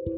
Halo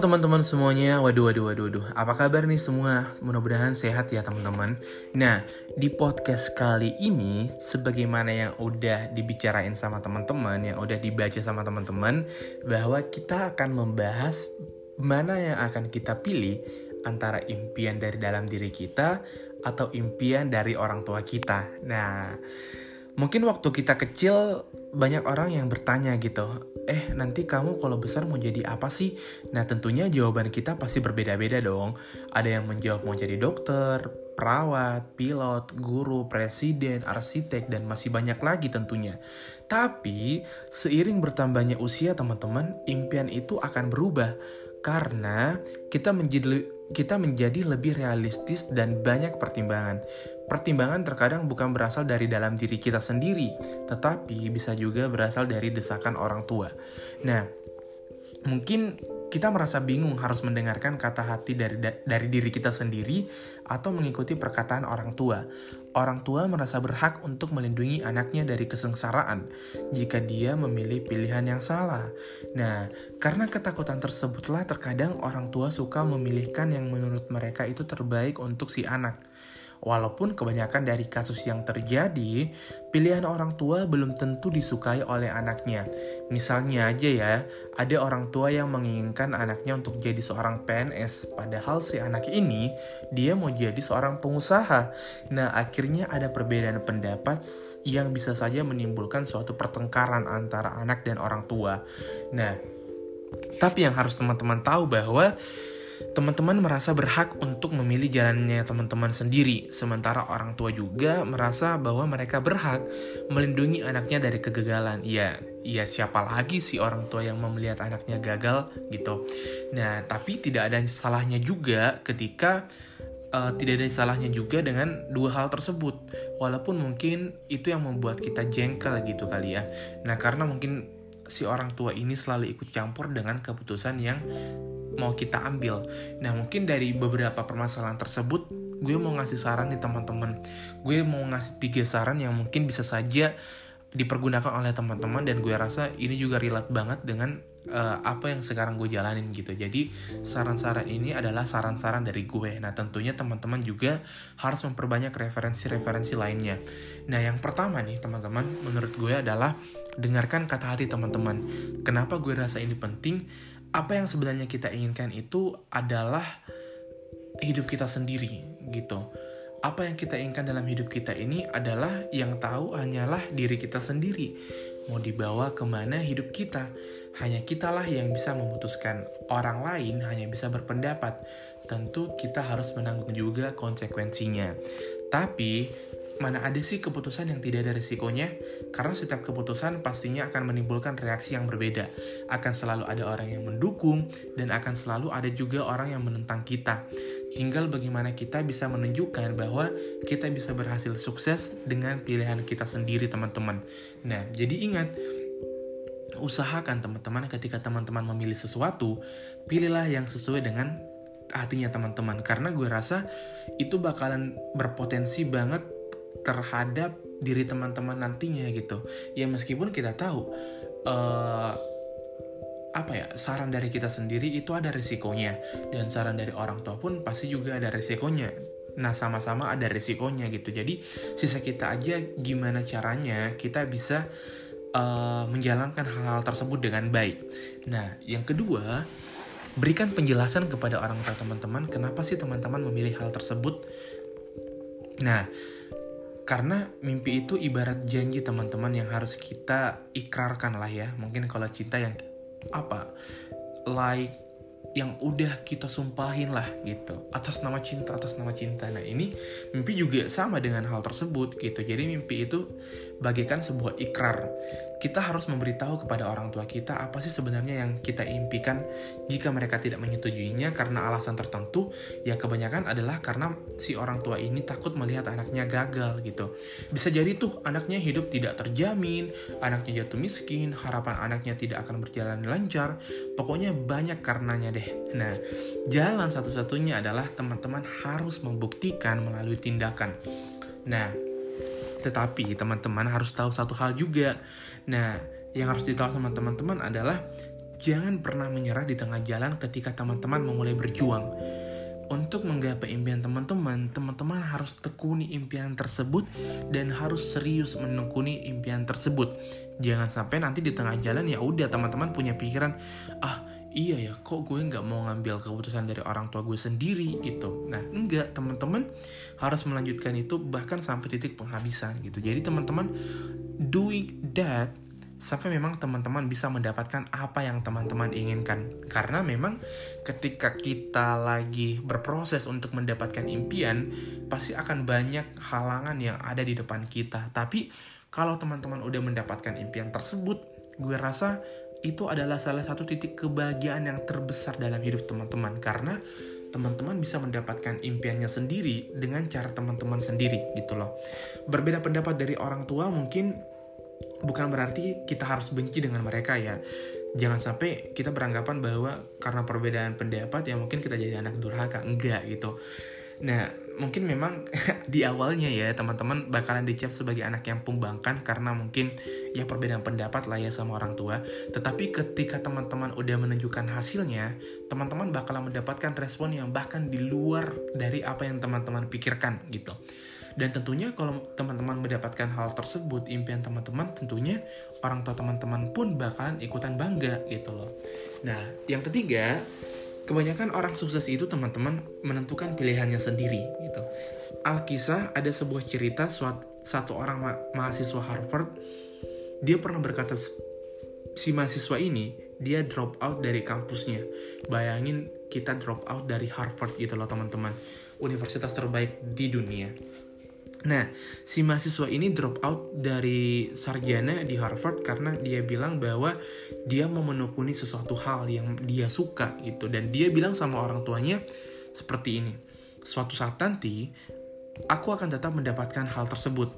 teman-teman semuanya, waduh waduh waduh waduh, apa kabar nih semua? Mudah-mudahan sehat ya teman-teman. Nah, di podcast kali ini, sebagaimana yang udah dibicarain sama teman-teman, yang udah dibaca sama teman-teman, bahwa kita akan membahas mana yang akan kita pilih antara impian dari dalam diri kita atau impian dari orang tua kita. Nah, mungkin waktu kita kecil banyak orang yang bertanya gitu, eh nanti kamu kalau besar mau jadi apa sih? Nah tentunya jawaban kita pasti berbeda-beda dong. Ada yang menjawab mau jadi dokter, perawat, pilot, guru, presiden, arsitek, dan masih banyak lagi tentunya. Tapi seiring bertambahnya usia teman-teman, impian itu akan berubah karena kita menjadi kita menjadi lebih realistis dan banyak pertimbangan. Pertimbangan terkadang bukan berasal dari dalam diri kita sendiri, tetapi bisa juga berasal dari desakan orang tua. Nah, mungkin kita merasa bingung harus mendengarkan kata hati dari dari diri kita sendiri atau mengikuti perkataan orang tua. Orang tua merasa berhak untuk melindungi anaknya dari kesengsaraan jika dia memilih pilihan yang salah. Nah, karena ketakutan tersebutlah terkadang orang tua suka memilihkan yang menurut mereka itu terbaik untuk si anak. Walaupun kebanyakan dari kasus yang terjadi, pilihan orang tua belum tentu disukai oleh anaknya. Misalnya aja ya, ada orang tua yang menginginkan anaknya untuk jadi seorang PNS, padahal si anak ini dia mau jadi seorang pengusaha. Nah, akhirnya ada perbedaan pendapat yang bisa saja menimbulkan suatu pertengkaran antara anak dan orang tua. Nah, tapi yang harus teman-teman tahu bahwa teman-teman merasa berhak untuk memilih jalannya teman-teman sendiri, sementara orang tua juga merasa bahwa mereka berhak melindungi anaknya dari kegagalan. Ya, ya siapa lagi sih orang tua yang melihat anaknya gagal gitu. Nah, tapi tidak ada salahnya juga ketika uh, tidak ada salahnya juga dengan dua hal tersebut. Walaupun mungkin itu yang membuat kita jengkel gitu kali ya. Nah, karena mungkin si orang tua ini selalu ikut campur dengan keputusan yang mau kita ambil. Nah, mungkin dari beberapa permasalahan tersebut, gue mau ngasih saran nih teman-teman. Gue mau ngasih tiga saran yang mungkin bisa saja dipergunakan oleh teman-teman dan gue rasa ini juga relate banget dengan uh, apa yang sekarang gue jalanin gitu. Jadi saran-saran ini adalah saran-saran dari gue. Nah tentunya teman-teman juga harus memperbanyak referensi-referensi lainnya. Nah yang pertama nih teman-teman menurut gue adalah dengarkan kata hati teman-teman. Kenapa gue rasa ini penting? Apa yang sebenarnya kita inginkan itu adalah hidup kita sendiri gitu. Apa yang kita inginkan dalam hidup kita ini adalah yang tahu hanyalah diri kita sendiri. Mau dibawa ke mana hidup kita, hanya kitalah yang bisa memutuskan. Orang lain hanya bisa berpendapat. Tentu kita harus menanggung juga konsekuensinya. Tapi mana ada sih keputusan yang tidak ada risikonya? Karena setiap keputusan pastinya akan menimbulkan reaksi yang berbeda. Akan selalu ada orang yang mendukung, dan akan selalu ada juga orang yang menentang kita. Tinggal bagaimana kita bisa menunjukkan bahwa kita bisa berhasil sukses dengan pilihan kita sendiri, teman-teman. Nah, jadi ingat, usahakan teman-teman ketika teman-teman memilih sesuatu, pilihlah yang sesuai dengan hatinya teman-teman karena gue rasa itu bakalan berpotensi banget terhadap diri teman-teman nantinya gitu. Ya meskipun kita tahu uh, apa ya saran dari kita sendiri itu ada risikonya dan saran dari orang tua pun pasti juga ada risikonya. Nah sama-sama ada risikonya gitu. Jadi sisa kita aja gimana caranya kita bisa uh, menjalankan hal-hal tersebut dengan baik. Nah yang kedua berikan penjelasan kepada orang tua teman-teman kenapa sih teman-teman memilih hal tersebut. Nah karena mimpi itu ibarat janji teman-teman yang harus kita ikrarkan lah ya. Mungkin kalau cinta yang apa like yang udah kita sumpahin lah gitu. Atas nama cinta atas nama cinta. Nah ini mimpi juga sama dengan hal tersebut gitu. Jadi mimpi itu bagaikan sebuah ikrar. Kita harus memberitahu kepada orang tua kita apa sih sebenarnya yang kita impikan. Jika mereka tidak menyetujuinya karena alasan tertentu ya kebanyakan adalah karena si orang tua ini takut melihat anaknya gagal gitu. Bisa jadi tuh anaknya hidup tidak terjamin anaknya jatuh miskin harapan anaknya tidak akan berjalan lancar. Pokoknya banyak karenanya deh. Nah jalan satu-satunya adalah teman-teman harus membuktikan melalui tindakan. Nah Tetapi teman-teman harus tahu satu hal juga. Nah, yang harus ditahu sama teman-teman adalah jangan pernah menyerah di tengah jalan ketika teman-teman memulai berjuang. Untuk menggapai impian teman-teman, teman-teman harus tekuni impian tersebut dan harus serius menekuni impian tersebut. Jangan sampai nanti di tengah jalan ya udah teman-teman punya pikiran, ah iya ya kok gue nggak mau ngambil keputusan dari orang tua gue sendiri gitu. Nah enggak teman-teman harus melanjutkan itu bahkan sampai titik penghabisan gitu. Jadi teman-teman doing that sampai memang teman-teman bisa mendapatkan apa yang teman-teman inginkan. Karena memang ketika kita lagi berproses untuk mendapatkan impian, pasti akan banyak halangan yang ada di depan kita. Tapi kalau teman-teman udah mendapatkan impian tersebut, gue rasa itu adalah salah satu titik kebahagiaan yang terbesar dalam hidup teman-teman. Karena teman-teman bisa mendapatkan impiannya sendiri dengan cara teman-teman sendiri gitu loh. Berbeda pendapat dari orang tua mungkin bukan berarti kita harus benci dengan mereka ya. Jangan sampai kita beranggapan bahwa karena perbedaan pendapat ya mungkin kita jadi anak durhaka. Enggak gitu nah mungkin memang di awalnya ya teman-teman bakalan dicap sebagai anak yang pembangkang karena mungkin ya perbedaan pendapat lah ya sama orang tua tetapi ketika teman-teman udah menunjukkan hasilnya teman-teman bakalan mendapatkan respon yang bahkan di luar dari apa yang teman-teman pikirkan gitu dan tentunya kalau teman-teman mendapatkan hal tersebut, impian teman-teman, tentunya orang tua teman-teman pun bakalan ikutan bangga gitu loh. Nah, yang ketiga, kebanyakan orang sukses itu teman-teman menentukan pilihannya sendiri gitu. Alkisah ada sebuah cerita suatu, satu orang ma mahasiswa Harvard, dia pernah berkata si mahasiswa ini dia drop out dari kampusnya. Bayangin kita drop out dari Harvard gitu loh teman-teman. Universitas terbaik di dunia. Nah, si mahasiswa ini drop out dari sarjana di Harvard karena dia bilang bahwa dia mau menekuni sesuatu hal yang dia suka gitu dan dia bilang sama orang tuanya seperti ini. Suatu saat nanti aku akan tetap mendapatkan hal tersebut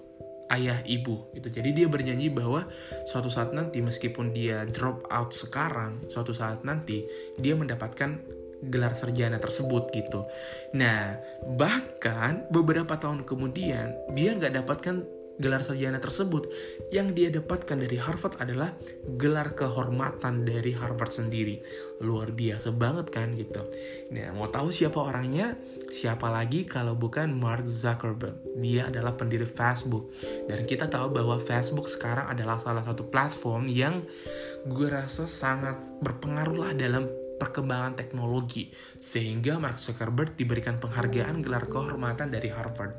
ayah ibu gitu. Jadi dia berjanji bahwa suatu saat nanti meskipun dia drop out sekarang, suatu saat nanti dia mendapatkan gelar sarjana tersebut gitu. Nah, bahkan beberapa tahun kemudian dia nggak dapatkan gelar sarjana tersebut. Yang dia dapatkan dari Harvard adalah gelar kehormatan dari Harvard sendiri. Luar biasa banget kan gitu. Nah, mau tahu siapa orangnya? Siapa lagi kalau bukan Mark Zuckerberg? Dia adalah pendiri Facebook. Dan kita tahu bahwa Facebook sekarang adalah salah satu platform yang gue rasa sangat berpengaruh lah dalam perkembangan teknologi sehingga Mark Zuckerberg diberikan penghargaan gelar kehormatan dari Harvard.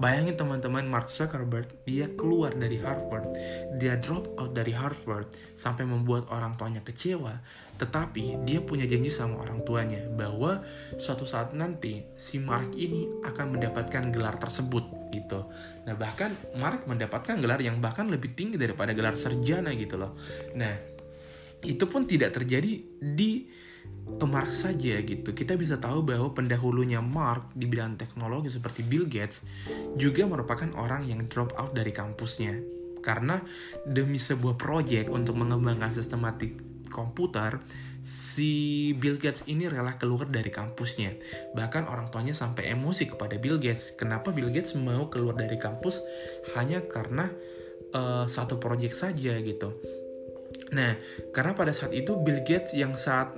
Bayangin teman-teman Mark Zuckerberg dia keluar dari Harvard, dia drop out dari Harvard sampai membuat orang tuanya kecewa, tetapi dia punya janji sama orang tuanya bahwa suatu saat nanti si Mark ini akan mendapatkan gelar tersebut gitu. Nah, bahkan Mark mendapatkan gelar yang bahkan lebih tinggi daripada gelar sarjana gitu loh. Nah, itu pun tidak terjadi di Mark saja gitu. Kita bisa tahu bahwa pendahulunya Mark di bidang teknologi seperti Bill Gates juga merupakan orang yang drop out dari kampusnya. Karena demi sebuah proyek untuk mengembangkan sistematik komputer si Bill Gates ini rela keluar dari kampusnya. Bahkan orang tuanya sampai emosi kepada Bill Gates. Kenapa Bill Gates mau keluar dari kampus? Hanya karena uh, satu proyek saja gitu Nah, karena pada saat itu Bill Gates yang saat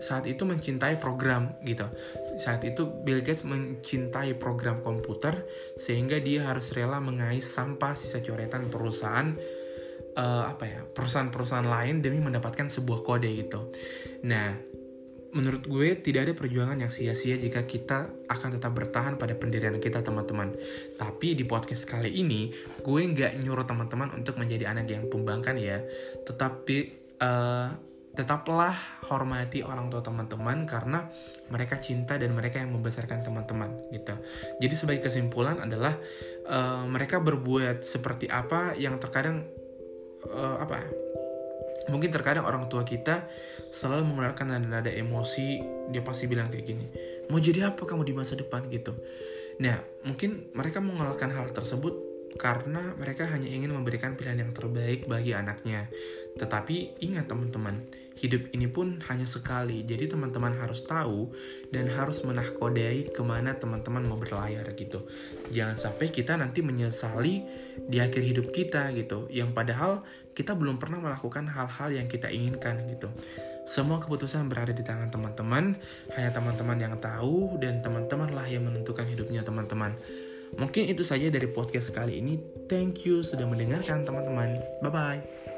saat itu mencintai program gitu. Saat itu Bill Gates mencintai program komputer sehingga dia harus rela mengais sampah sisa coretan perusahaan uh, apa ya perusahaan-perusahaan lain demi mendapatkan sebuah kode gitu. Nah, menurut gue tidak ada perjuangan yang sia-sia jika kita akan tetap bertahan pada pendirian kita teman-teman. Tapi di podcast kali ini gue nggak nyuruh teman-teman untuk menjadi anak yang pembangkan ya. Tetapi uh, tetaplah hormati orang tua teman-teman karena mereka cinta dan mereka yang membesarkan teman-teman gitu. Jadi sebagai kesimpulan adalah uh, mereka berbuat seperti apa yang terkadang uh, apa mungkin terkadang orang tua kita selalu mengeluarkan nada-nada emosi dia pasti bilang kayak gini mau jadi apa kamu di masa depan? Gitu. Nah mungkin mereka mengeluarkan hal tersebut karena mereka hanya ingin memberikan pilihan yang terbaik bagi anaknya. Tetapi ingat teman-teman hidup ini pun hanya sekali. Jadi teman-teman harus tahu dan harus menahkodai ke mana teman-teman mau berlayar gitu. Jangan sampai kita nanti menyesali di akhir hidup kita gitu. Yang padahal kita belum pernah melakukan hal-hal yang kita inginkan gitu. Semua keputusan berada di tangan teman-teman, hanya teman-teman yang tahu dan teman-teman lah yang menentukan hidupnya teman-teman. Mungkin itu saja dari podcast kali ini. Thank you sudah mendengarkan teman-teman. Bye bye.